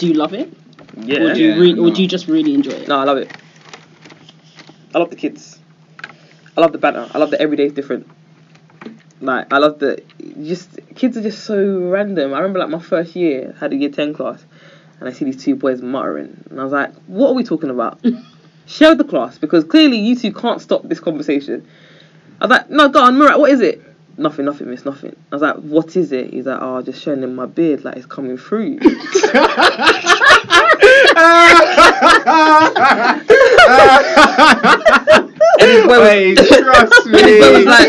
Do you love it? Yeah. Or do you Yeah, really, or do you just really enjoy it? No, I love it. I love the kids. I love the banter. I love the every day is different. Like I love the just kids are just so random. I remember like my first year had a year ten class, and I see these two boys muttering, and I was like, "What are we talking about?" Share with the class because clearly you two can't stop this conversation. I was like, "No, go on, Murat. What is it?" Nothing, nothing, miss, nothing. I was like, "What is it?" He's like, "Oh, just showing him my beard, like it's coming through." And his boy was, Wait, trust me. his boy was like,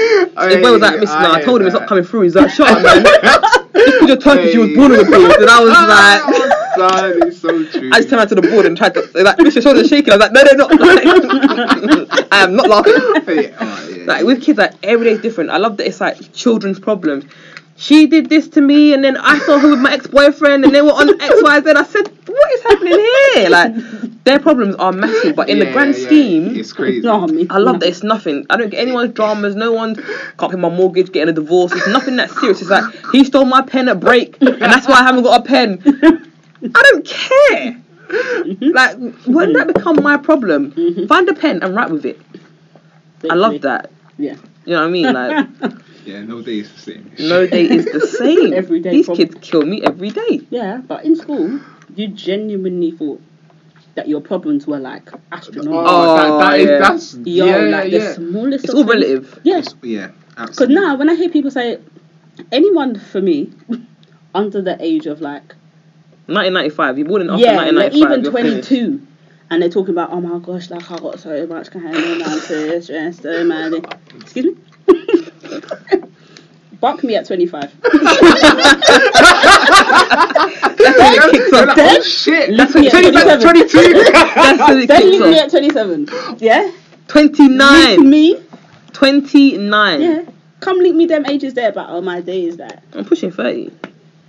his boy was like, Miss, nah, I told him it's not coming through. He's like, shut up, man. Just because you're Turkish, you was born with a. And I was like, Oh, son, it's so true. I just turned around to the board and tried to, they're like, Miss, your shoulders shaking. I was like, no, they're not. I am not laughing. Yeah, oh, yeah. Like with kids, like every day is different. I love that it's like children's problems. She did this to me, and then I saw her with my ex-boyfriend, and they were on X, Y, Z. I said, "What is happening here?" Like their problems are massive, but in the grand yeah, scheme, it's crazy. I love that it's nothing. I don't get anyone's dramas. No one can't pay my mortgage, getting a divorce. It's nothing that serious. It's like he stole my pen at break, and that's why I haven't got a pen. I don't care. Like, when that become my problem, Mhm. find a pen and write with it. I love that. Yeah. You know what I mean? Like, Yeah, no day is the same. no day is the same. Everyday These problem. kids kill me every day. Yeah, but in school, you genuinely thought that your problems were like astronomical. Oh, that, that oh, is yeah. that's Yo, yeah, like the yeah. smallest. It's of all things. relative. Yeah, It's- yeah, because absolutely. now when I hear people say, anyone for me under the age of like 1995. You born in after yeah, like 1995. even you're twenty finished. two, and they're talking about oh my gosh, like I got so much kind of nonsense, stressed, so mad. Excuse me. Buck me at twenty five. That's when it kicks off. like, oh shit, That's that's when- 22. That's when it Then kicks leave me at twenty seven. Yeah. Link 29. me. 29. Yeah. Come link me them ages there, but oh my day is that. I'm pushing 30.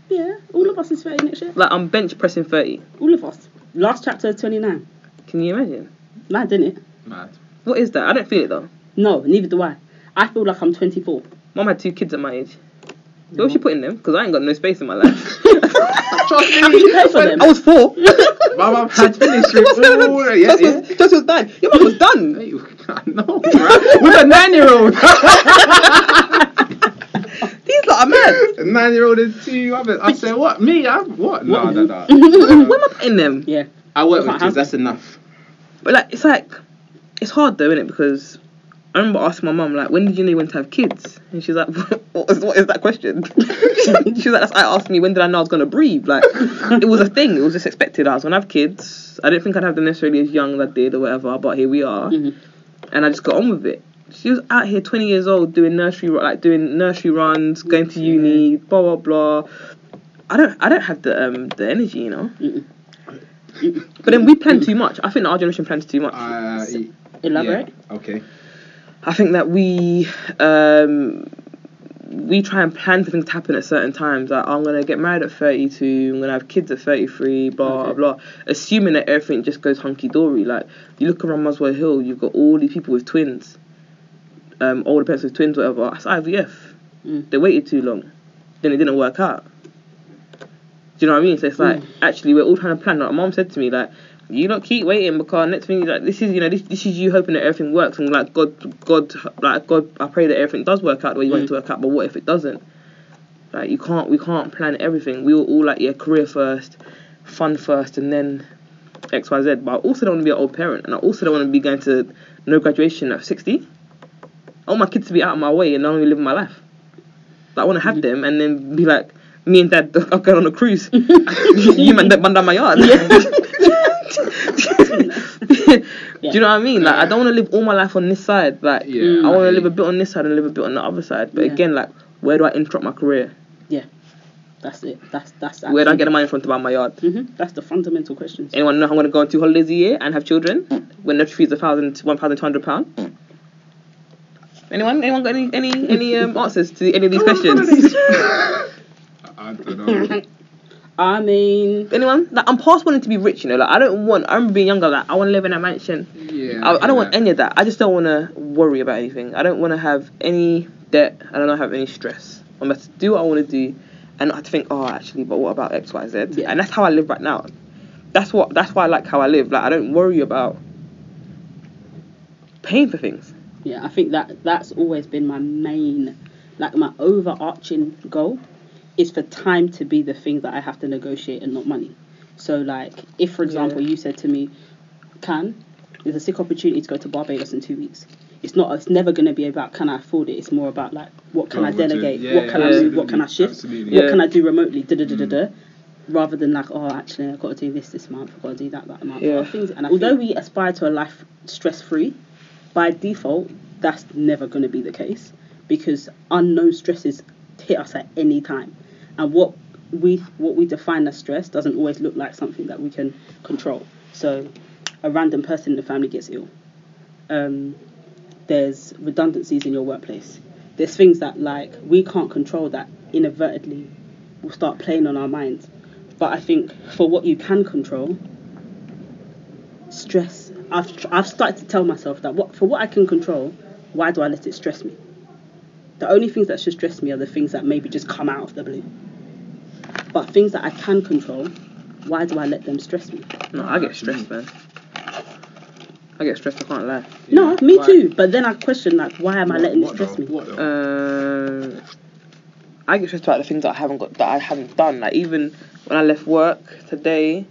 Yeah. All of us is thirty next year. Like, I'm bench pressing 30. All of us. Last chapter is twenty nine. Can you imagine? Mad, didn't it? Mad. What is that? I don't feel it though. No, neither do I. I feel like I'm twenty four. Mom had two kids at my age. Where was she putting them? Because I ain't got no space in my life. Trust How did you pay for them? I was four. My mum had finished with all yeah, Just yeah. was, just was done. Your mum was done. Hey, I know, right? With a nine-year-old. These lot are mad. a nine-year-old and two others. I said, what? Me? I'm what? No, no, no. Where am I putting them? Yeah. I work Can't with kids. That's enough. But like, it's like, it's hard though, isn't it? Because I remember asking my mum, like, when did you know you wanted to have kids? And she's like, what is, what is that question? she's like, that's like asking me when did I know I was gonna breathe? Like, it was a thing. It was just expected. I was gonna have kids. I didn't think I'd have them necessarily as young as I did or whatever. But here we are, Mhm. and I just got on with it. She was out here, 20 years old, doing nursery, like doing nursery runs, going to uni, blah blah blah. I don't, I don't have the um the energy, you know. Mm-mm. But then we plan too much. I think our generation plans too much. Uh, y- Elaborate. yeah, Okay. I think that we um, we try and plan for things to happen at certain times. Like I'm gonna get married at 32, I'm gonna have kids at 33, blah Okay. blah. Assuming that everything just goes hunky dory. Like you look around Muswell Hill, you've got all these people with twins, um, older parents with twins, whatever. That's IVF. Mm. They waited too long, then it didn't work out. Do you know what I mean? So it's like Mm. actually we're all trying to plan. Like mom said to me, like you not keep waiting because next thing like this is you know this this is you hoping that everything works and like God God like God I pray that everything does work out the way you want it to mm. work out. But what if it doesn't? Like you can't we can't plan everything. We were all like yeah career first, fun first, and then X Y Z. But I also don't want to be an old parent, and I also don't want to be going to no graduation at sixty. I want my kids to be out of my way and not only living my life. Like, I want to have mm. them and then be like, me and dad are going on a cruise. you man don't down my yard. Do you know what I mean? Like, I don't want to live all my life on this side. Like, Yeah. I want to live a bit on this side and live a bit on the other side. But Yeah. again, like, where do I interrupt my career? Yeah, that's it. That's that's. Where do I get the money from to buy my yard? hmm That's the fundamental questions. Anyone know how I'm going to go on two holidays a year and have children when nursery fees are thousand, one thousand two hundred pound? Anyone? Anyone got any any any um, answers to any of these questions? I don't know. I mean, Anyone? Like, I'm past wanting to be rich, you know. Like, I don't want. I remember being younger. Like, I want to live in a mansion. Yeah. I, I don't want any of that. I just don't want to worry about anything. I don't want to have any debt. I don't want to have any stress. I'm going to do what I want to do, and not have to think, oh, actually, but what about X, Y, Z? Yeah. And that's how I live right now. that's what that's why I like how I live. Like I don't worry about paying for things. Yeah, I think that that's always been my main, like my overarching goal, is for time to be the thing that I have to negotiate and not money. So like, if for example Yeah. you said to me, "Can there's a sick opportunity to go to Barbados in two weeks." It's not. It's never going to be about can I afford it. It's more about like what can Go I delegate, yeah, what can yeah, I move, what can I shift, absolutely. what Yeah. can I do remotely, da da da da mm. da. Rather than like, oh, actually, I've got to do this this month. I've got to do that that month. Yeah. Things, and although we aspire to a life stress free, by default, that's never going to be the case because unknown stresses hit us at any time, and what we what we define as stress doesn't always look like something that we can control. So, a random person in the family gets ill. Um, there's redundancies in your workplace. There's things that like we can't control that inadvertently will start playing on our minds. But I think for what you can control, stress. I've I've started to tell myself that what for what I can control, why do I let it stress me? The only things that should stress me are the things that maybe just come out of the blue. But things that I can control, why do I let them stress me? No, I get stressed, man. I get stressed. I can't lie. No, me Why- too. But then I question like, why am I letting it what stress though? me? What though? Um, I get stressed about the things that I haven't got that I haven't done. Like even when I left work today,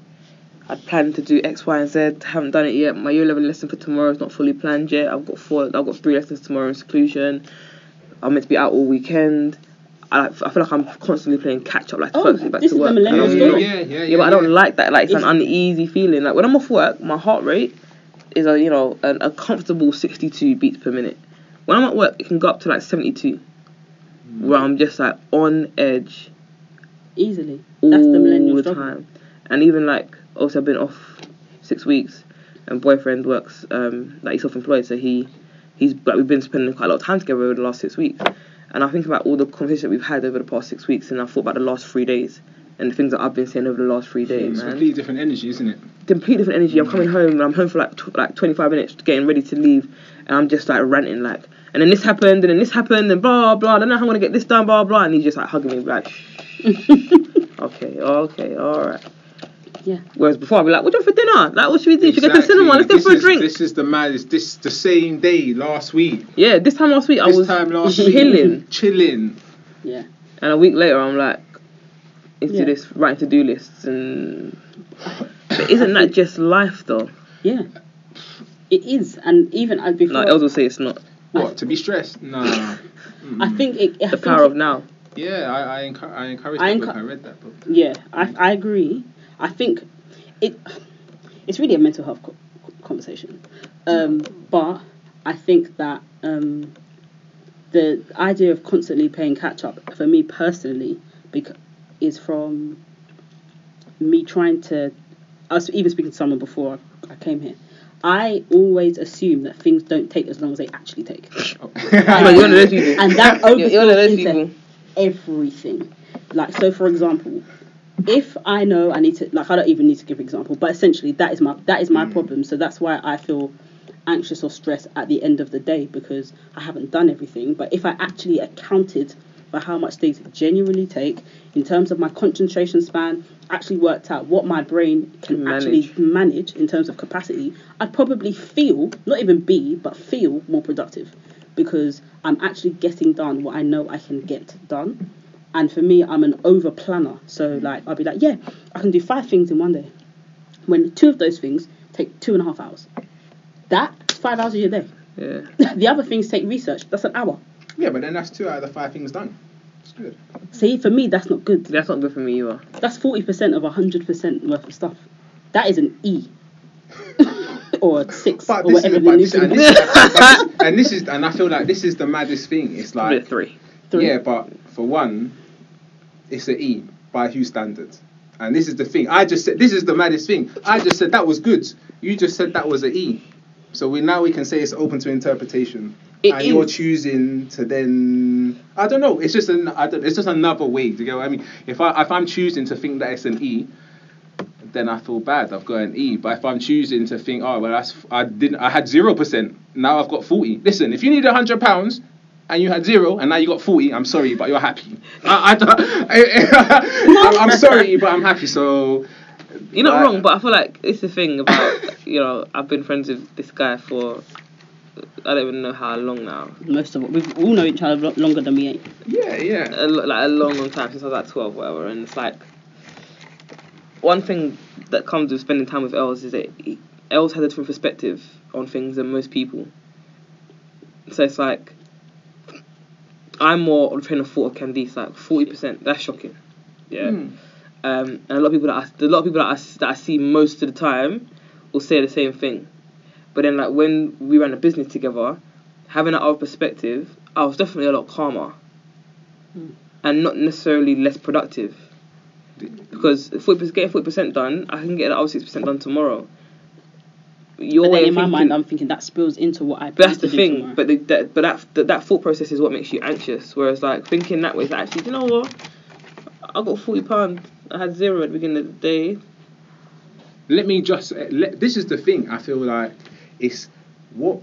I'd planned to do X, Y, and Z. Haven't done it yet. My year eleven lesson for tomorrow is not fully planned yet. I've got four. I've got three lessons tomorrow in seclusion. I'm meant to be out all weekend. I, I feel like I'm constantly playing catch up, like Oh, first back this to is the work. millennial And I'm yeah, not- yeah, yeah, yeah, but I don't like that. Like it's an uneasy feeling. Like when I'm off work, my heart rate is a you know an, a comfortable 62 beats per minute. When I'm at work, it can go up to like 72, where I'm just like on edge Easily. all That's the millennial the struggle. time. And even like also I've been off six weeks, and boyfriend works um like he's self-employed, so he he's like we've been spending quite a lot of time together over the last six weeks. And I think about all the conversations that we've had over the past six weeks, and I thought about the last three days and the things that I've been saying over the last three days, It's man completely different energy, isn't it? complete different energy. I'm mm. coming home and I'm home for like tw- like 25 minutes, getting ready to leave, and I'm just like ranting like, and then this happened, and then this happened, and blah blah. I don't know how I'm gonna get this done, blah blah. And he's just like hugging me like, okay, okay, all right. Yeah. Whereas before I'd be like, what do you want for dinner? Like, what should we do? Should we go to the cinema? Let's go This for a drink. This is the maddest. This the same day last week. Yeah, this time last week I This was time last chilling, week, chilling. Yeah. and a week later I'm like into Yeah. this writing to do lists and. But isn't that just life though? Yeah. It is, and even uh, before, Like Els will say it's not. What to be stressed? Nah. I Mm-mm. think it. I The think power it- of now. Yeah, I I, encu- I encourage I encu- I read that book. Yeah, I, I agree. I think it it's really a mental health co- conversation, um, but I think that um, the idea of constantly playing catch up for me personally bec- is from me trying to. I was even speaking to someone before I came here. I always assume that things don't take as long as they actually take. Like, you're one of those people. And that You're- you're one of those overspills into everything. Like so, for example, if I know I need to, like, I don't even need to give an example, but essentially that is my that is my mm. problem. So that's why I feel anxious or stressed at the end of the day because I haven't done everything. But if I actually accounted for how much things genuinely take in terms of my concentration span, actually worked out what my brain can Manage. actually manage in terms of capacity, I'd probably feel, not even be, but feel more productive because I'm actually getting done what I know I can get done. And for me, I'm an over planner. So, like, I'll be like, yeah, I can do five things in one day. When two of those things take two and a half hours. That's five hours of your day. Yeah. the other things take research. That's an hour. Yeah, but then that's two out of the five things done. It's good. See, for me, that's not good. That's not good for me either. That's 40% of 100% worth of stuff. That is an E. or a six, But or whatever is, the but new this, thing and, is. this, and this is, and I feel like this is the maddest thing. It's Probably a like, three. Three. yeah, but for one, it's an E by whose standards? And this is the thing. I just said this is the maddest thing. I just said that was good. You just said that was an E. So we now we can say it's open to interpretation. It and you're choosing to then I don't know. It's just an I don't, it's just another way to go. I mean, if I if I'm choosing to think that it's an E, then I feel bad. I've got an E. But if I'm choosing to think, oh well, that's I didn't. I had zero percent. Now I've got forty. Listen, if you need a hundred pounds and you had zero and now you got forty, I'm sorry, but you're happy. I, I, don't- I, am sorry, but I'm happy. So You're not Like- wrong, but I feel like it's the thing about you know I've been friends with this guy for I don't even know how long now. Most of it, we all know each other longer than we ain't. Yeah, yeah. a, lo- like a long, long time since I was like twelve, whatever. And it's like one thing that comes with spending time with Els is that Els has a different perspective on things than most people. So it's like I'm more on the train of thought of Candice, like forty percent. That's shocking. Yeah. Mm. Um, and a lot of people that I, a lot of people that I, that I see most of the time will say the same thing. But then like when we ran a business together, having that other perspective, I was definitely a lot calmer. Hmm. And not necessarily less productive. Because forty percent getting forty percent done, I can get the other six percent done tomorrow. Your But way then in of my thinking, mind, I'm thinking that spills into what I. but that's plan the do thing. tomorrow. But the, that, but that, that that thought process is what makes you anxious. Whereas like thinking that way is actually, you know what? I got forty pound. I had zero at the beginning of the day. let me just uh, let, this is the thing i feel like it's what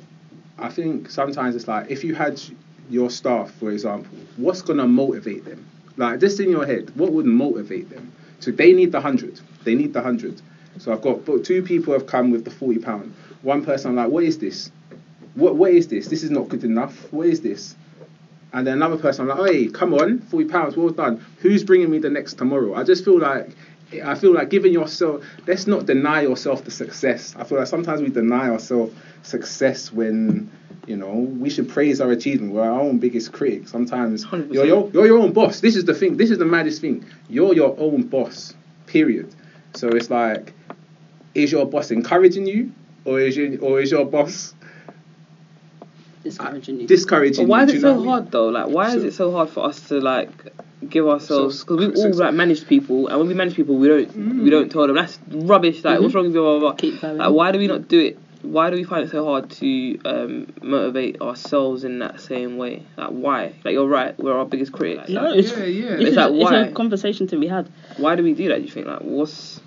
i think sometimes it's like if you had your staff for example what's going to motivate them like just in your head what would motivate them so they need the 100 they need the 100 so i've got but two people have come with the 40 pound one person i'm like what is this what what is this this is not good enough what is this and then another person, I'm like, hey, come on, forty pounds, well done. Who's bringing me the next tomorrow? I just feel like, I feel like giving yourself. Let's not deny yourself the success. I feel like sometimes we deny ourselves success when, you know, we should praise our achievement. We're our own biggest critic. Sometimes 100%. you're your, you're your own boss. This is the thing. This is the maddest thing. You're your own boss. Period. So it's like, is your boss encouraging you, or is you, or is your boss discouraging you. discouraging But why you? is Do it so what I mean? hard though? Like, why is it so hard for us to like give ourselves? So- Because we've so- all like managed people, and when we manage people, we don't Mm. we don't tell them that's rubbish. Like, what's wrong with you? Blah, blah, blah. Keep going. Like, why do we not do it? Why do we find it so hard to um, motivate ourselves in that same way? Like, why? Like, you're right. We're our biggest critic. No, Like, it's, Yeah, yeah. It's, It's a, like, it's why? a conversation to be had. why do we do that? Do you think? Like, what's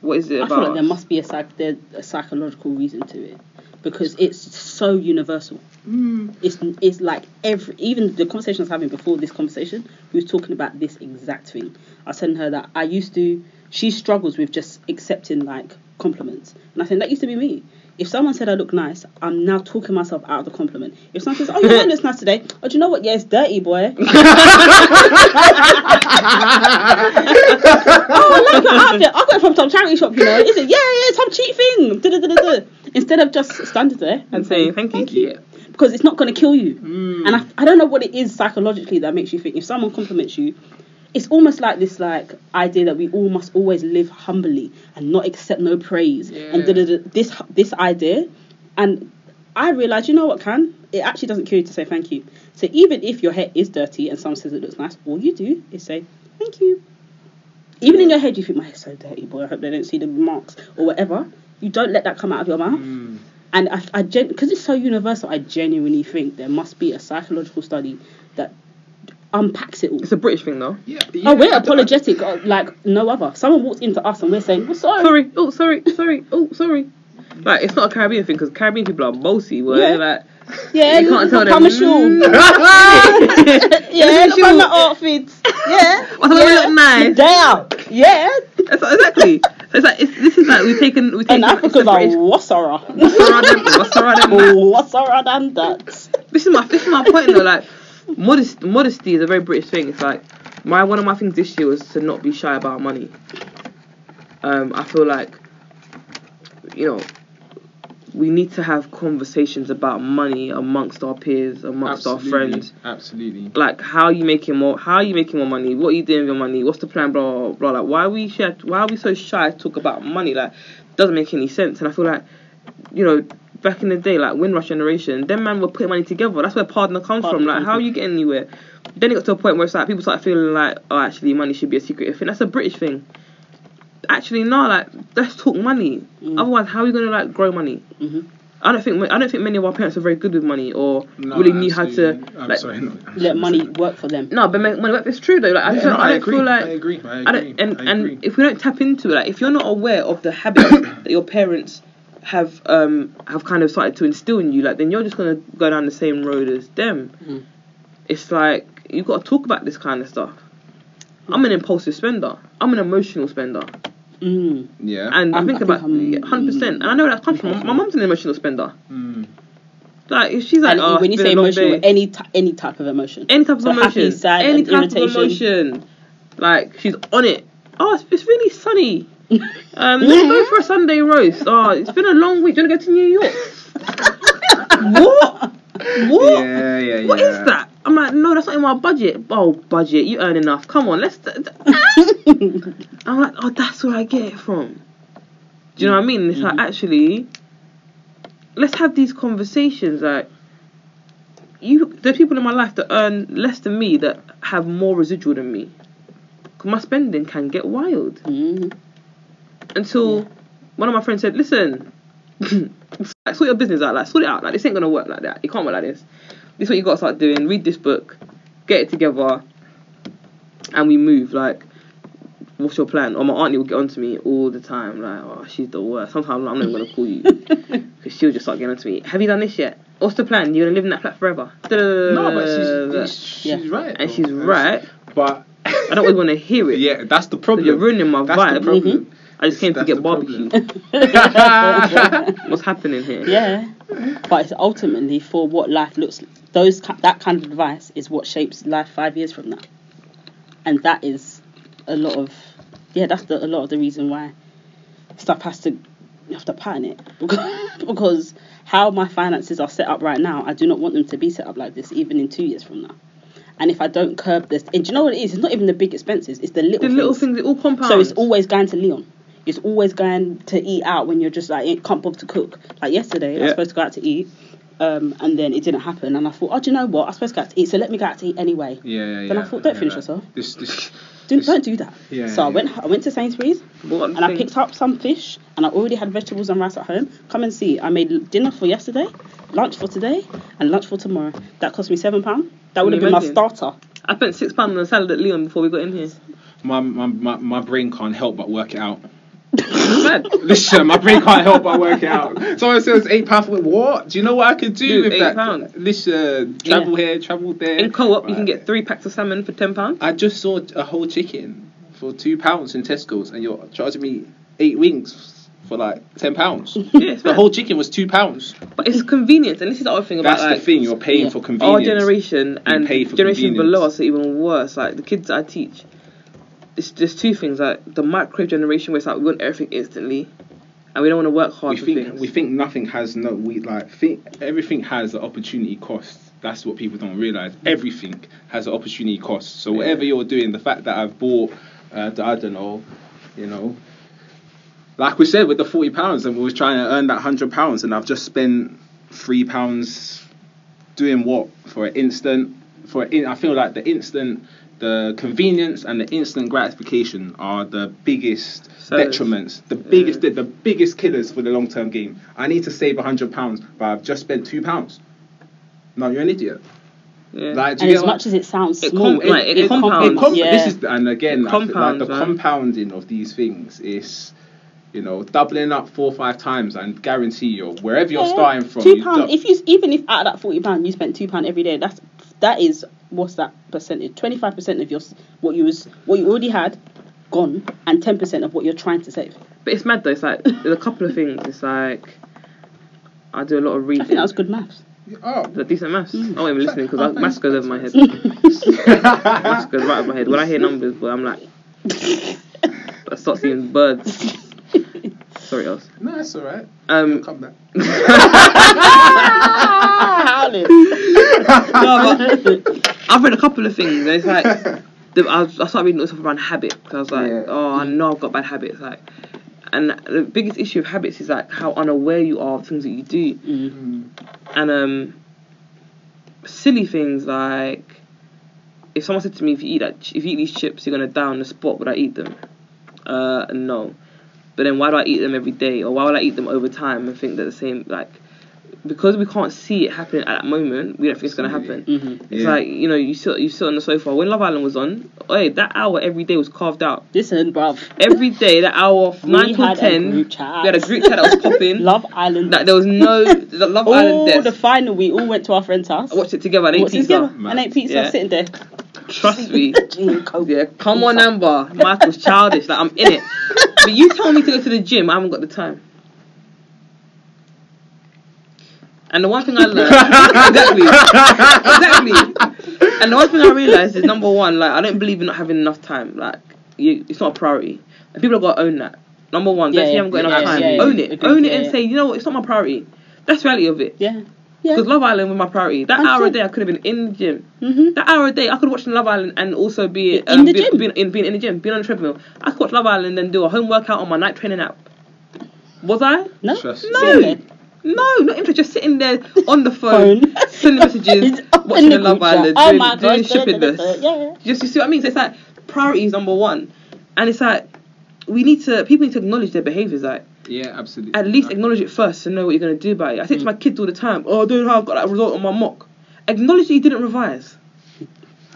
what is it I about? feel like there must be a, psych- there, a psychological reason to it because it's so universal. Mm. It's it's like every even the conversation I was having before this conversation, we was talking about this exact thing. I was telling her that I used to. She struggles with just accepting like compliments, and I think that used to be me. If someone said I look nice, I'm now talking myself out of the compliment. If someone says, "Oh, your hair looks nice today," oh, do you know what? Yeah, it's dirty, boy. oh, I like your outfit. I got it from some charity shop, you know. Is it? Yeah, yeah, some cheap thing. Da-da-da-da-da. Instead of just standing there And saying, "Thank you." thank you, because it's not going to kill you. Mm. And I, I don't know what it is psychologically that makes you think if someone compliments you, it's almost like this like idea that we all must always live humbly and not accept no praise and da, da, da, this this idea. And I realized, you know what, can it actually doesn't kill you to say thank you. So even if your hair is dirty and someone says it looks nice, all you do is say thank you. Even in your head, you think my hair's so dirty, boy. I hope they don't see the marks or whatever. You don't let that come out of your mouth. Mm. And I, I gen because it's so universal, I genuinely think there must be a psychological study that unpacks it all. It's a British thing though. Yeah, Oh, we're I- apologetic uh, like no other. Someone walks into us and we're saying, "We're sorry." Sorry. Oh, sorry. Sorry. Oh, sorry. Like it's not a Caribbean thing because Caribbean people are bossy. Where Yeah. like Yeah, You can't tell them, promise you. yeah, look at my outfits. Yeah, What's yeah. look nice? Damn. Yeah. That's exactly. So it's like it's, this is like we've taken we've taken And Africans are wassara. wassara. Wassara than that. This is my this is my point though. Like modest modesty is a very British thing. It's like my one of my things this year was to not be shy about money. Um, I feel like you know we need to have conversations about money amongst our peers, amongst our friends. Absolutely. Like how are you making more? How are you making more money? What are you doing with your money? What's the plan? Blah blah blah. Like why are we shy? Why are we so shy to talk about money? Like doesn't make any sense. And I feel like you know back in the day, like Windrush generation, them man were putting money together. That's where partner comes from. Like how are you getting anywhere? Then it got to a point where it's like people start feeling like oh actually money should be a secret thing. That's a British thing. Actually no, like let's talk money. Mm. Otherwise, how are you gonna like grow money? Mhm. I don't think I don't think many of our parents are very good with money or No, really knew how to like sorry, no, Let money work for them. no, but money work. It's true though. Like I, Yeah, don't, no, I I don't agree. feel like I agree. I I don't, agree. and I and if we don't tap into it, like if you're not aware of the habits that your parents have um have kind of started to instill in you, like then you're just gonna go down the same road as them. Mm. It's like you got to talk about this kind of stuff. I'm an impulsive spender. I'm an emotional spender. Mm. Yeah. And I I'm- think I think about I'm- hundred percent. And I know that comes from my mum's an emotional spender. Mm. Like if she's like, and oh, when you say emotional, any ty- any type of emotion. any type of So emotion, happy, sad, any and type of emotion, like she's on it. Oh, it's, it's really sunny. Um, let's go for a Sunday roast. Oh, it's been a long week. Do you want to go to New York? what? What? Yeah, yeah, What is yeah. that? I'm like, no, that's not in my budget. Oh, budget, you earn enough. Come on, let's. I'm like, oh, that's where I get it from. Do you know what I mean? It's like Mhm. actually, let's have these conversations. Like, you, are people in my life that earn less than me that have more residual than me. 'Cause my spending can get wild. Mm. Until Yeah. one of my friends said, "Listen, like, sort your business out. Like, sort it out. Like, this ain't gonna work like that. It can't work like this. This is what you gotta start doing. Read this book, get it together, and we move. Like, what's your plan? Or my auntie will get on to me all the time. Like, oh, she's the worst. Sometimes I'm not even gonna call you because she'll just start getting on to me. Have you done this yet? What's the plan? You're gonna live in that flat forever? No, but she's, she's Yeah. right. and though. she's right. But I don't always want to hear it. yeah, that's the problem. you're ruining my That's the vibe. problem. Mm-hmm. I just came to get the barbecue. What's happening here? Yeah, but it's ultimately for what life looks. Those that kind of advice is what shapes life five years from now, and that is a lot of yeah. That's the, a lot of the reason why stuff has to you have to pattern it because how my finances are set up right now, I do not want them to be set up like this even in two years from now. And if I don't curb this, and do you know what it is? It's not even the big expenses; it's the little The things. little things, it all compounds. So it's always going to Leon. It's always going to eat out when you're just like it can't bother to cook. Like yesterday, I was supposed to go out to eat, um, and then it didn't happen. And I thought, oh, do you know what? I was supposed to go out to eat, so let me go out to eat anyway. Yeah, yeah, yeah. Then I thought, don't yeah, finish that- yourself. This, this, Do, this- don't do that. Yeah, so I went. I went to Sainsbury's What and I picked up some fish, and I already had vegetables and rice at home. Come and see. I made dinner for yesterday, lunch for today, and lunch for tomorrow. That cost me seven pound. That would have been you my starter. I spent six pounds on a salad at Leon before we got in here. my, my, my, my brain can't help but work it out. It's mad. Listen, my brain can't help but work it out. Someone says eight pounds for what? Do you know what I could do Dude, with eight that? pounds. Listen, travel here, travel there. In co-op, you can get three packs of salmon for ten pounds. I just saw a whole chicken for two pounds in Tesco's, and you're charging me eight wings for like ten pounds. Yeah, the whole chicken was two pounds. But it's convenience, and this is the other thing about That's like the thing. You're paying Yeah. for convenience. our generation and pay for generation below us are even worse. Like the kids I teach, it's there's two things. Like the microwave generation, where it's like we want everything instantly, and we don't want to work hard we for think things. we think nothing has no we like think everything has an opportunity cost. That's what people don't realize. Everything has an opportunity cost. So whatever you're doing, the fact that I've bought, uh, the- I don't know, you know, like we said with the forty pounds, and we was trying to earn that hundred pounds, and I've just spent three pounds doing what for an instant. For an in, I feel like the instant. The convenience and the instant gratification are the biggest So- detriments, the biggest, the, the biggest killers for the long term game. I need to save a hundred pounds, but I've just spent two pounds. No, you're an idiot. yeah. Like, And as much as it sounds It small, com- like, it it compounds. it com- Yeah. This is and again, It like the man. compounding of these things is, you know, doubling up four or five times and guarantee you wherever you're starting from. Two you pound. dou- If you even if out of that forty pound you spent two pound every day, that's that is what's that percentage? Twenty five percent of your what you was what you already had gone, and ten percent of what you're trying to save. But it's mad though. It's like there's a couple of things. It's like I do a lot of I reading. think that was good maths. oh, Is that decent maths? Mm. I wasn't even listening Oh, because thanks, maths goes over my head. maths goes right over my head. When I hear numbers, boy, I'm like, I start seeing birds. Sorry, else. no, that's all right. Um, Come back. no, but I've read a couple of things. It's like the, I, was, I started reading stuff around habit because I was like, Yeah. oh, I know I've got bad habits. Like, and the biggest issue of habits is like how unaware you are of things that you do, Mm. Mm. and um, silly things like if someone said to me, if you eat that, if you eat these chips, you're gonna die on the spot. Would I eat them? Uh, no. But then why do I eat them every day, or why would I eat them over time and think that the same like? Because we can't see it happening at that moment, we don't think it's gonna happen. hmm It's Yeah. like you know, you sit you sit on the sofa when Love Island was on. Hey, that hour every day was carved out. Listen, bruv. Every day, that hour We nine till had a ten, group chat. we had a group chat that was popping. Love Island. Like there was no the Love Island oh, desk. the final, we all went to our friend's house. I watched it together and ate Watched pizza. together and ate pizza, Yeah. sitting there. Trust me. Yeah, come on, Amber. Michael's childish. Like I'm in it. But you tell me to go to the gym, I haven't got the time. And the one thing I learned, exactly, exactly. And the one thing I realized is number one, like I don't believe in not having enough time. Like you, it's not a priority, and people have got to own that. Number one, Yeah, let's say you haven't got yeah, enough yeah, time. yeah, yeah. Own it, Agreed, own it, yeah, and say, you know what, it's not my priority. That's the reality of it. Yeah. Yeah. Because Love Island was my priority. That And hour a so- day, I could have been in the gym. Mhm. That hour a day, I could watch Love Island and also be In um, the be, gym. Being in, being in the gym, being on the treadmill. I could watch Love Island and do a home workout on my Nike training app. Was I? No. Trust me. No. No, not interested. Just sitting there on the phone, Phone. sending messages, watching the the Love chat. Island, Oh doing, my doing gosh, da, da, da, shippiness. da, yeah, yeah. Just you see what I mean? So it's like priority is number one, and it's like we need to people need to acknowledge their behaviors. Like Yeah, absolutely. at least acknowledge it first and know what you're gonna do about it. I say to my kids all the time, "Oh, I don't know how I got that result on my mock." Acknowledge that you didn't revise.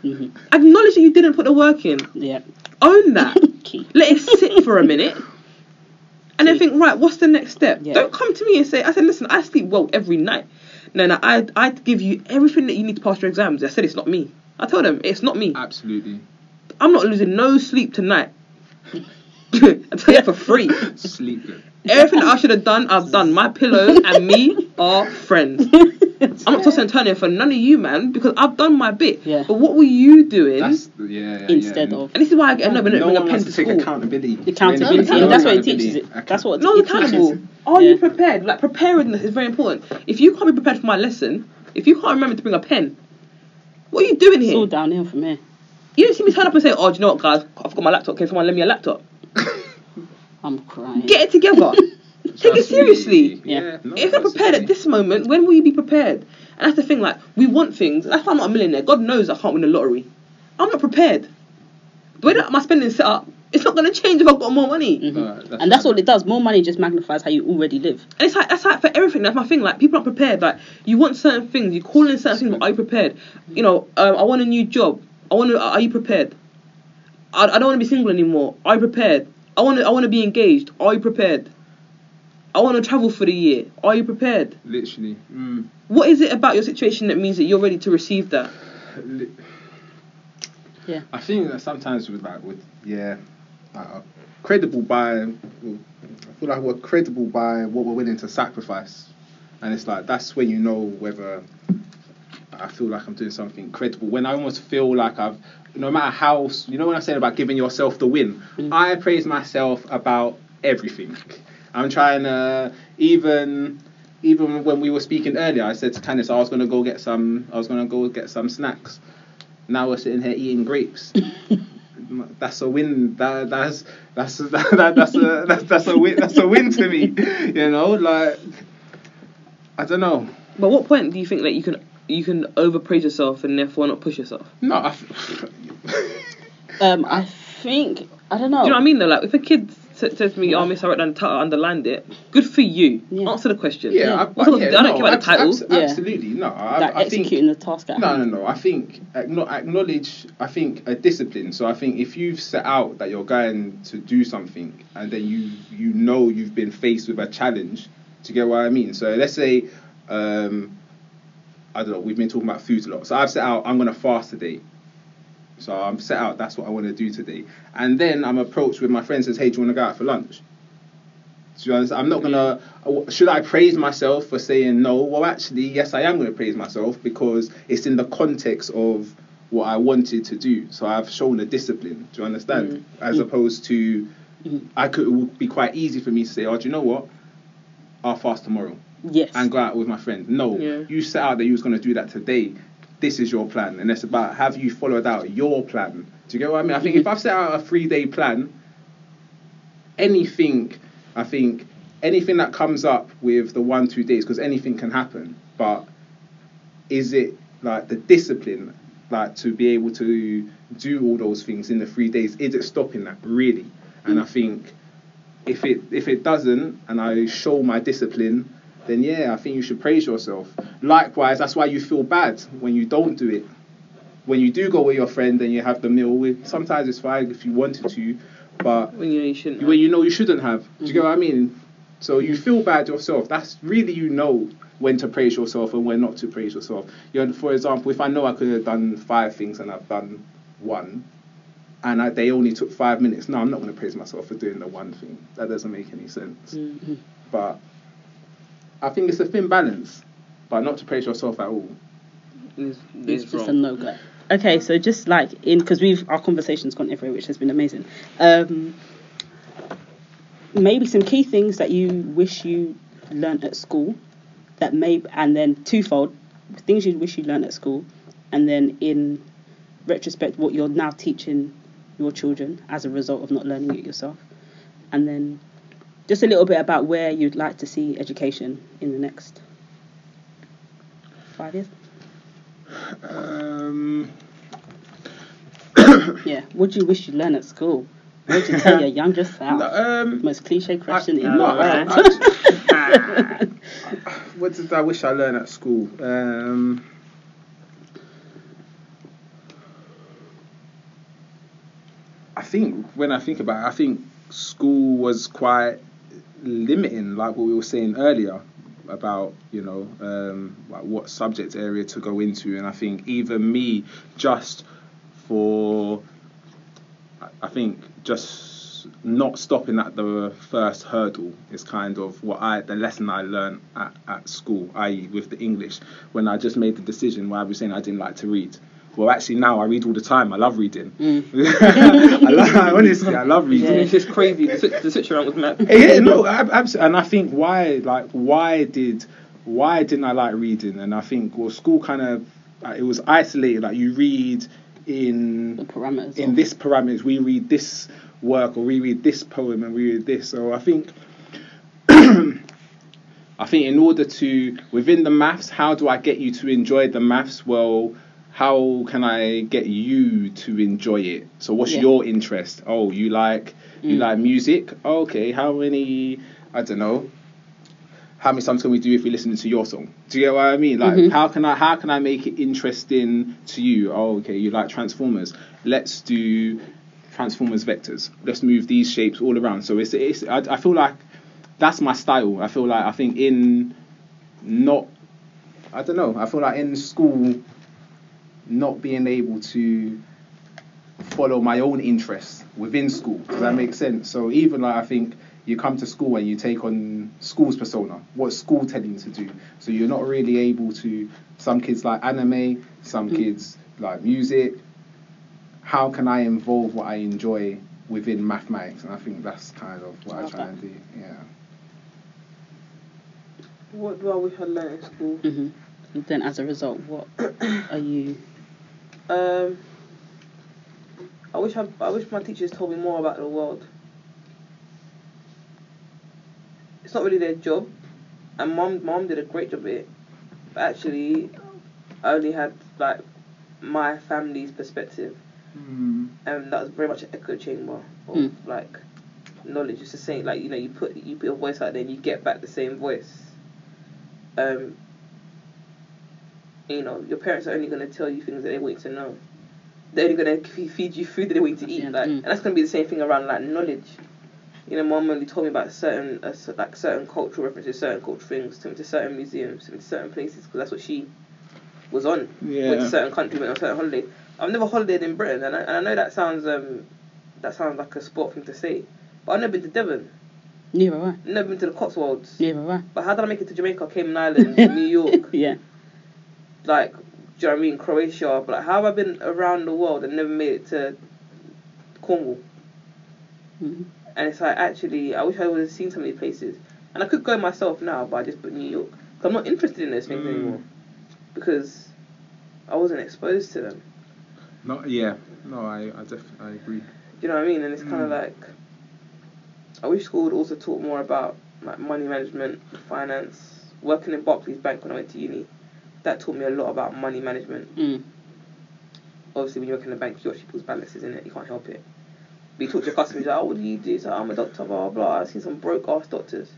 Mhm. Acknowledge that you didn't put the work in. Yeah. Own that. Let it sit for a minute. And then think, right, what's the next step? Yeah. Don't come to me and say, I said, listen, I sleep well every night. No, no, I, I'd give you everything that you need to pass your exams. I said, it's not me. I told them, it's not me. Absolutely. I'm not losing no sleep tonight. I tell you for free. Sleeping. Everything I should have done, I've done. My pillow and me are friends. I'm not tossing and turning for none of you, man, because I've done my bit. Yeah. But what were you doing? That's yeah, yeah. Instead yeah. of and this is why I get annoyed when I no don't bring a pen wants to to take school. accountability. accountability, No and that's what it teaches it. That's what No it accountable. teaches. Are you prepared? Like preparedness is very important. If you can't be prepared for my lesson, if you can't remember to bring a pen, what are you doing here? It's here? all downhill from here. You don't see me turn up and say, "Oh, do you know what, guys? I've got my laptop. Can someone lend me a laptop?" I'm crying. Get it together. Take it seriously. Yeah. no, if you're prepared at this moment, when will you be prepared? And that's the thing. Like we want things. That's why I'm not a millionaire. God knows I can't win the lottery. I'm not prepared. The way that my spending set up, it's not going to change if I've got more money. Mhm. No, that's and that's right. all it does. More money just magnifies how you already live. And it's like that's like for everything. That's my thing. Like people aren't prepared. Like you want certain things, you call in certain things. But are you prepared? You know, um, I want a new job. I want to. Are you prepared? I, I don't want to be single anymore. Are you prepared? I want to. I want to be engaged. Are you prepared? I want to travel for the year. Are you prepared? Literally. Mm. What is it about your situation that means that you're ready to receive that? Li- Yeah. I think that sometimes with like with yeah, like, uh, credible by. I feel like we're credible by what we're willing to sacrifice, and it's like that's when you know whether I feel like I'm doing something credible. When I almost feel like I've, no matter how, you know, when I said about giving yourself the win, Mm. I praise myself about everything. I'm trying to even. Even when we were speaking earlier, I said to Candice I was gonna go get some. I was gonna go get some snacks. Now we're sitting here eating grapes. that's a win. That that's that's that, that's a that's, that's a win. That's a win to me. You know, like I don't know. But what point do you think that you can you can overpraise yourself and therefore not push yourself? No, I f- Um, I think I don't know. Do you know what I mean? Though, like if a kid says to me, "Oh, Miss, I wrote down the title, underlined it." Good for you. Yeah. Answer the question. yeah, Yeah. I, What's I, the- yeah, I don't no, care about the abs- title. abs- Yeah. Absolutely, no. I, like I think executing the task at No, hand. no, no. I think acknow- acknowledge. I think a discipline. So I think if you've set out that you're going to do something, and then you you know you've been faced with a challenge, to get what I mean. So let's say, um, I don't know. We've been talking about food a lot. So I've set out. I'm gonna fast today. So I'm set out. That's what I want to do today. And then I'm approached with my friend says, "Hey, do you want to go out for lunch?" Do you understand? I'm not gonna. Should I praise myself for saying no? Well, actually, yes, I am gonna praise myself because it's in the context of what I wanted to do. So I've shown a discipline. Do you understand? As opposed to, Mhm. I could. It would be quite easy for me to say, "Oh, do you know what? I'll fast tomorrow Yes. and go out with my friends." No, Yeah. you set out that you was gonna do that today. This is your plan, and it's about have you followed out your plan. Do you get what I mean? I think if I've set out a three day plan, anything, I think anything that comes up with the one two days, because anything can happen. But is it like the discipline, like to be able to do all those things in the three days? Is it stopping that really? And I mm. think if it if it doesn't, and I show my discipline, then yeah, I think you should praise yourself. Likewise, that's why you feel bad when you don't do it. When you do go with your friend and you have the meal with, sometimes it's fine if you wanted to, but When you know you shouldn't. when you know you shouldn't have. Do you get what I mean? So you feel bad yourself. That's really you know when to praise yourself and when not to praise yourself. You know, for example, if I know I could have done five things and I've done one, and I, they only took five minutes. No, I'm not going to praise myself for doing the one thing. That doesn't make any sense. Mhm. But I think it's a thin balance, but not to praise yourself at all. It's, It's it's just a no go. Okay, so just like in because we've our conversation's gone everywhere, which has been amazing. Um, maybe some key things that you wish you learnt at school, that may and then twofold things you wish you learnt at school, and then in retrospect, what you're now teaching your children as a result of not learning it yourself, and then just a little bit about where you'd like to see education in the next five years. Um, Yeah. What do you wish you learned at school? What would you tell your younger self? no, um, Most cliche question in no, the I- world. I- what did I wish I learned at school? Um, I think when I think about it, I think school was quite limiting, like what we were saying earlier about you know um, like what subject area to go into, and I think even me just for I- think just not stopping at the first hurdle is kind of what I the lesson I learned at, at school, i.e. with the English, when I just made the decision where I was saying I didn't like to read. Well, actually now I read all the time. I love reading. Mm. I love, honestly, I love reading. Yeah. It's just crazy. The, sit- the around was mad. yeah, no, absolutely. And I think why, like, why did, why didn't I like reading? And I think, well, school kind of, like, it was isolated. Like, you read in the parameters. in this parameters, we read this work or we read this poem and we read this. So I think, I think in order to within the maths, how do I get you to enjoy the maths? Well. How can I get you to enjoy it? So, what's Yeah. your interest? Oh, you like you Mm. like music? Okay, how many? I don't know. How many songs can we do if we listen to your song? Do you get what I mean? Like, Mhm. how can I how can I make it interesting to you? Oh, okay, you like Transformers. Let's do Transformers vectors. Let's move these shapes all around. So it's it's I, I feel like that's my style. I feel like I think in not I don't know. I feel like in school not being able to follow my own interests within school. Does that make sense? So even like I think you come to school and you take on school's persona, what school telling you to do. So you're not really able to. Some kids like anime, some Mm. kids like music. How can I involve what I enjoy within mathematics? And I think that's kind of what I Love try that. and do. Yeah. What do I wish I learned in school? Mhm. And then, as a result, what are you? Um, I wish I, I wish my teachers told me more about the world. It's not really their job, and mom mom did a great job of it. But actually, I only had like my family's perspective, and that was very much an echo chamber of Mm. like knowledge. It's the same, like you know, you put you put your voice out there, and you get back the same voice. Um, you know, your parents are only going to tell you things that they want you to know. They're only going to feed you food that they want you to eat. Like, mm. and that's going to be the same thing around like knowledge. You know, mom only told me about certain, uh, like certain cultural references, certain cultural things, took me to certain museums, took me to certain places, because that's what she was on. Went to certain country, went on certain holiday. I've never holidayed in Britain, and I, and I know that sounds um, that sounds like a sport thing to say, but I've never been to Devon, Neither have I. never been to the Cotswolds. Neither have I. But how did I make it to Jamaica, Cayman Islands, New York? yeah. Like, do you know what I mean, Croatia, but like, how have I been around the world and never made it to Cornwall? Mhm. And it's like, actually, I wish I would have seen some of these places. And I could go myself now, but I just put New York. Because I'm not interested in those things Mm. anymore. Because I wasn't exposed to them. No, yeah. No, I I def- I agree. Do you know what I mean? And it's kind of Mm. like, I wish school would also talk more about like money management, finance. Working in Barclays Bank when I went to uni, that taught me a lot about money management. Mm. obviously when you work in a bank, you watch people's balances in it. You can't help it. But you talk to your customers, like, oh, what do you do? So I'm a doctor, blah blah. blah. I've seen some broke ass doctors.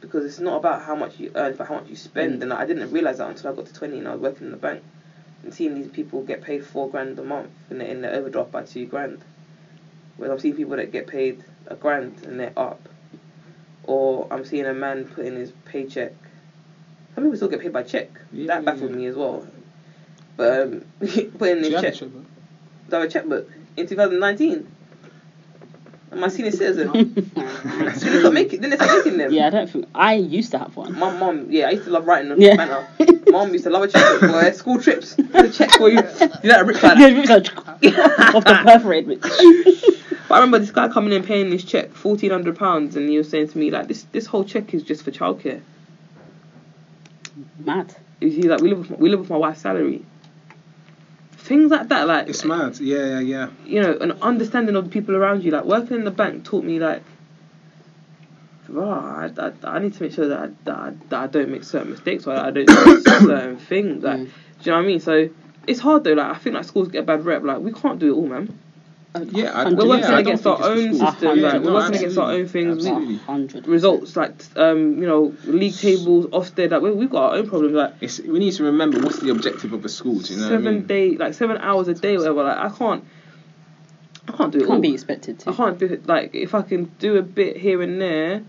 Because it's not about how much you earn, but how much you spend. Mm. And I didn't realize that until I got to 20 and I was working in the bank, and seeing these people get paid four grand a month and they're in the overdraft by two grand. Whereas I'm seeing people that get paid a grand and they're up. Or I'm seeing a man put in his paycheck. Some people still get paid by check. Yeah, that baffled yeah. me as well. But um, putting in Do his you have a check. checkbook? to have a checkbook in 2019. I'm my senior citizen. Didn't they start making? Didn't they start making them? yeah, I don't think I used to have one. My mum, yeah, I used to love writing on Yeah. banner. Mum used to love a checkbook, boy. School trips, the check for you. You know, rip like Yeah, that. it like off the perforated bit. But I remember this guy coming in paying this check, fourteen hundred pounds, and he was saying to me like, "This this whole check is just for childcare." Mad. He's he's like, "We live with my, we live with my wife's salary." Things like that, like It's mad. Yeah, yeah, yeah. you know, an understanding of the people around you. Like working in the bank taught me like, right, I, I, I need to make sure that I, that, I, that I don't make certain mistakes or I don't do certain things. Like, Mm. do you know what I mean? So it's hard though. Like I think like schools get a bad rep. Like we can't do it all, man. Yeah, I- We're working I don't against our own system. Yeah, like we're working against our own things. Absolutely. hundred results like um, you know league tables, Ofsted. Like we, we've got our own problems. Like It's, we need to remember what's the objective of a school. Do you know seven what I mean? day, like seven hours a day, whatever. Like I can't, I can't do it all. Can't be expected to. I to. can't do it. Like if I can do a bit here and there,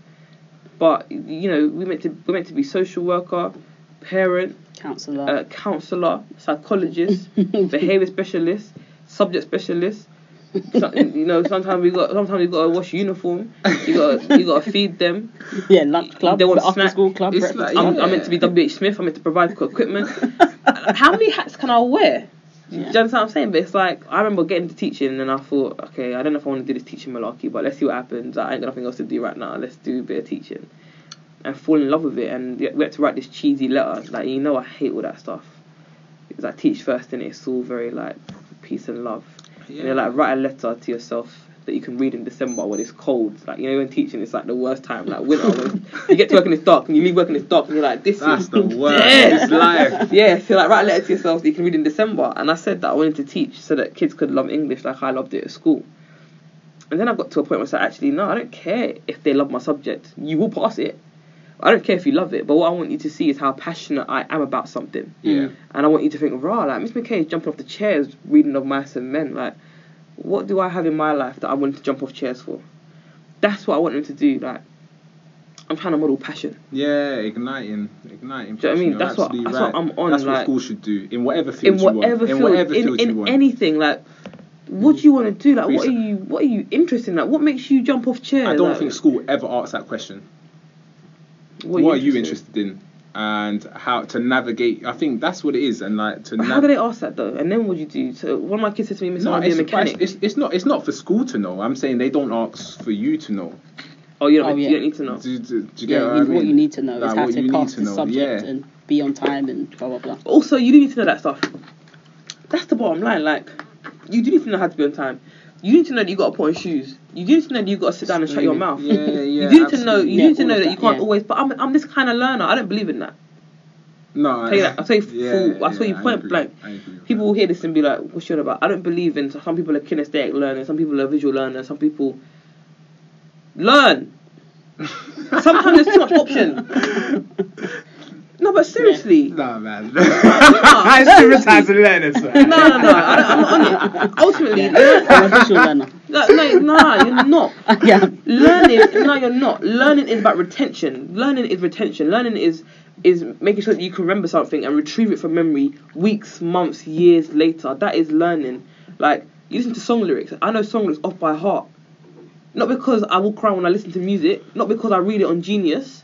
but you know we meant to we're meant to be social worker, parent, Counsellor. uh, counselor, psychologist, behavior specialist, subject specialist. So, you know, sometimes we got sometimes we got to wash uniform. You got you got to feed them. yeah, lunch club. They want after school club. It's like- I'm, club. I'm meant to be WH Smith. I'm meant to provide equipment. How many hats can I wear? Do you Yeah. understand what I'm saying? But it's like I remember getting to teaching and I thought, okay, I don't know if I want to do this teaching malarkey, but let's see what happens. I ain't got nothing else to do right now. Let's do a bit of teaching, and fall in love with it. And we had to write this cheesy letter. Like you know, I hate all that stuff. Because I teach first, and it's all very like peace and love. And you're like write a letter to yourself that you can read in December when it's cold. Like you know, when teaching, it's like the worst time, like winter. when you get to work and it's dark, and you leave work and it's dark, and you're like, this That's is the worst. Yeah. It's life. yeah, so like write a letter to yourself that you can read in December. And I said that I wanted to teach so that kids could love English like I loved it at school. And then I got to a point where I said, actually, no, I don't care if they love my subject. You will pass it. I don't care if you love it, but what I want you to see is how passionate I am about something. Yeah. And I want you to think, rah, like Miss McKay is jumping off the chairs reading of Mice and Men. Like, what do I have in my life that I want to jump off chairs for? That's what I want them to do. Like, I'm trying to model passion. Yeah, igniting, igniting. Do you know what I mean? That's what- that's what. I'm on, That's like- what school should do in whatever in field you want. field, in whatever in, field you in want. anything. Like, what do you want to do? Like, what are you what are you interested in? Like, what makes you jump off chairs? I don't like, think school ever asks that question. What, are you interested in? And how to navigate? I think that's what it is. And like to But how do they ask that though? And then what do you do? So one of my kids said to me, "Miss, I No, want to be a it's, but mechanic." it's, it's not. It's not for school to know. I'm saying they don't ask for you to know. oh, you don't, Oh, yeah. you don't need to know. Do, do, do you get yeah, what, you, I mean? what you need to know Like, is how what to you need pass to the know, subject yeah. and be on time and blah blah blah. Also, you do need to know that stuff. That's the bottom line. Like, you do need to know how to be on time. You need to know that you got to put on shoes. You need to know that you got to sit down and shut your mouth. Yeah, yeah. you need to know. You Yeah, need to know that that, you can't yeah. always. But I'm, I'm this kind of learner. I don't believe in that. No, I'll tell you that. I'll tell you full. I'll tell you point blank. I People will hear this and be like, "What's you on about?" I don't believe in. Some people are kinesthetic learners. Some people are visual learners. Some people learn. Sometimes there's too much option. No, but seriously. Nah, man. I stigmatise the learners. No, no, no. I, I'm not on it. Ultimately, learn- I'm a visual learner. no, no, nah, you're not. yeah. Learning, no, you're not. Learning is about retention. Learning is retention. Learning is is making sure that you can remember something and retrieve it from memory weeks, months, years later. That is learning. Like you listen to song lyrics. I know song lyrics off by heart. Not because I will cry when I listen to music. Not because I read it on Genius.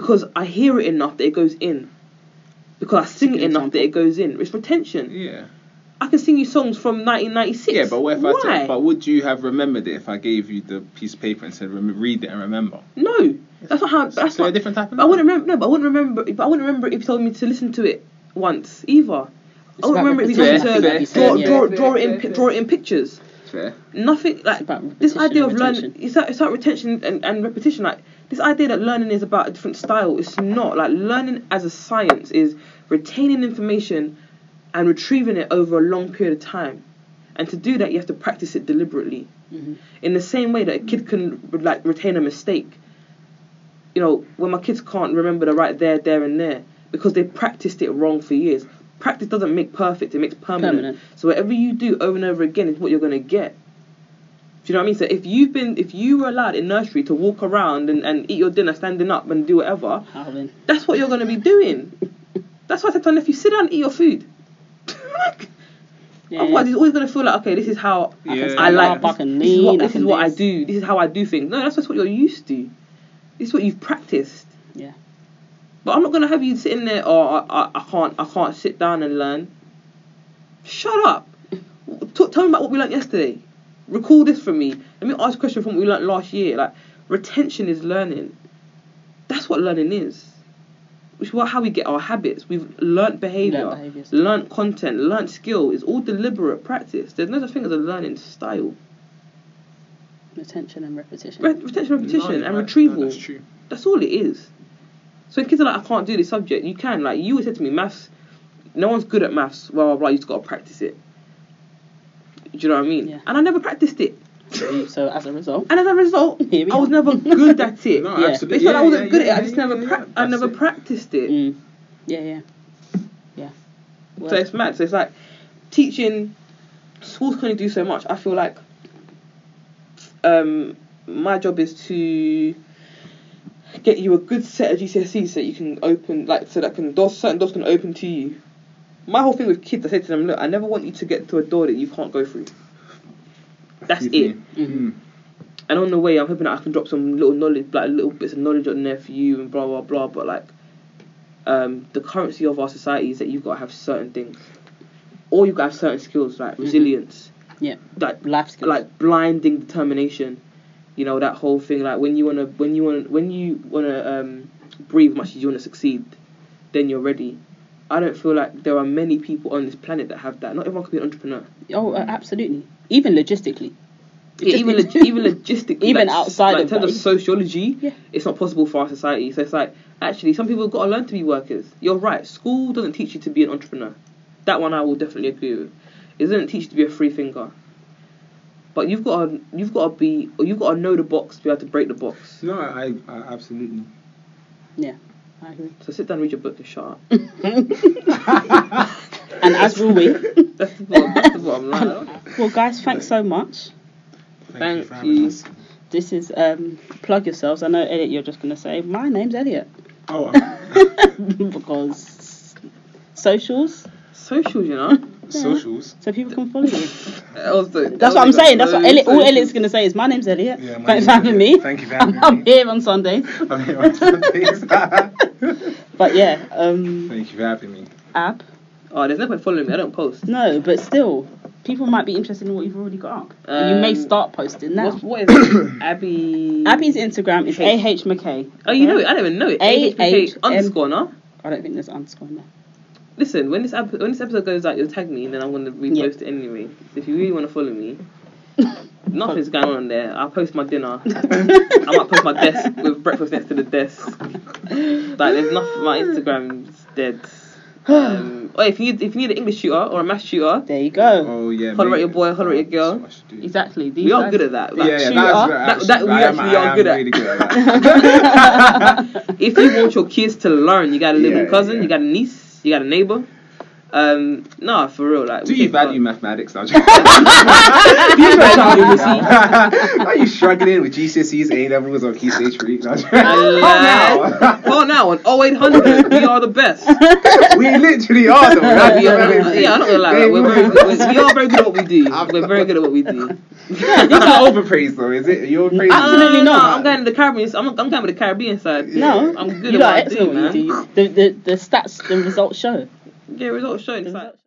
Because I hear it enough that it goes in. Because I sing it enough that it goes in. It's retention. Yeah. I can sing you songs from 1996. Yeah, but what if Why? I said, but would you have remembered it if I gave you the piece of paper and said, read it and remember? No, that's not how. That's so not. a different type of I wouldn't remember. No, but I wouldn't remember. But I wouldn't remember if you told me to listen to it once either. I wouldn't remember if you told me to like you draw, draw, yeah. draw it in pi- draw it in pictures. Fair. Nothing like this idea of learning. It's that it's retention and, and repetition. Like this idea that learning is about a different style. It's not like learning as a science is retaining information and retrieving it over a long period of time. And to do that, you have to practice it deliberately. Mhm. In the same way that a kid can like retain a mistake. You know, when my kids can't remember the right there, there, and there because they practiced it wrong for years. Practice doesn't make perfect; it makes permanent. Permanent. So whatever you do over and over again is what you're gonna get. Do you know what I mean? So if you've been, if you were allowed in nursery to walk around and, and eat your dinner standing up and do whatever, Howling. that's what you're gonna be doing. That's why I said to my nephew, sit down and eat your food. like, Yeah, Otherwise, yeah. he's always gonna feel like, okay, this is how Yeah. I like. I this is what, I this is what I do. This is how I do things. No, that's just what you're used to. This is what you've practiced. Yeah. But I'm not gonna have you sitting there. Oh, I, I, I can't. I can't sit down and learn. Shut up. T- tell me about what we learned yesterday. Recall this for me. Let me ask a question from what we learned last year. Like retention is learning. That's what learning is. Which is how we get our habits. We've learnt behavior, Learnt learnt content, learnt skill. It's all deliberate practice. There's no such thing as a learning style. Retention and repetition. Re- retention, repetition, No, and right. retrieval. No, that's true. That's all it is. So when kids are like, I can't do this subject, you can. Like you always said to me, maths. No one's good at maths. Blah blah blah. You just gotta practice it. Do you know what I mean? Yeah. And I never practiced it. So, so as a result, And as a result, I was never good at it. No, Yeah. absolutely. It's not like I wasn't yeah, good yeah, at it. I just yeah, never, yeah, yeah. I never it. practiced it. mm. yeah, yeah, yeah. So it's mad. So it's like teaching. Schools can only do so much. I feel like um, my job is to get you a good set of GCSEs so you can open like so that can doors certain doors can open to you. My whole thing with kids, I say to them, look, I never want you to get to a door that you can't go through. That's Excuse it. me. Mhm. Mm. And on the way, I'm hoping that I can drop some little knowledge, like little bits of knowledge on there for you and blah blah blah. But like, um, the currency of our society is that you've got to have certain things, or you've got to have certain skills like resilience, Yeah. like Life skills. like blinding determination. You know that whole thing. Like when you wanna, when you wanna, when you wanna um, breathe as much as you wanna succeed, then you're ready. I don't feel like there are many people on this planet that have that. Not everyone can be an entrepreneur. oh, uh, absolutely. Even logistically. Yeah, even log- even logistically, Even like, outside like, of in terms that. of sociology, Yeah. it's not possible for our society. So it's like actually, some people have got to learn to be workers. You're right. School doesn't teach you to be an entrepreneur. That one I will definitely agree with. It doesn't teach you to be a free thinker. But you've got to you've got to be or you've got to know the box to be able to break the box. No, I, I absolutely. I agree. So sit down, and read your book, and shut up. And as will we. That's the bottom, that's the bottom line. Well, guys, thanks so much. Thank for you. having us. This is um, plug yourselves. I know Elliot, you're just gonna say my name's Elliot Oh, because socials, Socials, you know. Socials. so people can follow you. Also, That's what I'm saying. That's what Elliot, all Elliot's gonna say is my name's Elliot. Yeah, my Thanks name's for having Elliot. me. Thank you for having I'm me. here on Sundays. I'm here on Sundays. But yeah, um, Thank you for having me. Ab. Oh, there's no point following me. I don't post. No, but still, people might be interested in what you've already got up. and you may Um, start posting now. What's, what is? Abi. Abi's Instagram is H- AH McKay. Oh, you know it? I don't even know it. A- AHPK H- M- underscore, no? I don't think there's an underscore in there. Listen, when this ep- when this episode goes out, you'll tag me, and then I'm gonna repost Yeah. it anyway. So if you really want to follow me, nothing's going on there. I'll post my dinner. I might post my desk with breakfast next to the desk. Like there's nothing. My Instagram's dead. Um, oh, if you need if you need an English shooter or a math shooter, There you go. Oh yeah. Holler at your boy, holler at your girl. That's what I should do. Exactly. These we are guys- good at that. Like, yeah, yeah, tutor. that's, That- that we I am- actually I are am good at. really good at that. if you want your kids to learn, you got a little Yeah, cousin, yeah. you got a niece, you got a neighbor. Um, nah, for real. Like, Do you take part. value mathematics? now? You value literacy. Are you struggling with GCSEs, A levels, or Key Stage Three? No, Alive. Call now on 0800. We are the best. we literally are. Though. We are, yeah, I'm not gonna lie. like, We're very, we're, we are very good at what we do. We're very good at what we do. It's not overpraised though, is it? You're overpraised. Absolutely Uh, no, not. I'm going to the Caribbean. I'm, I'm going with the Caribbean side. No, I'm good you at are what I do, man. do. The, the the stats, the results show. Yeah, results It's like- results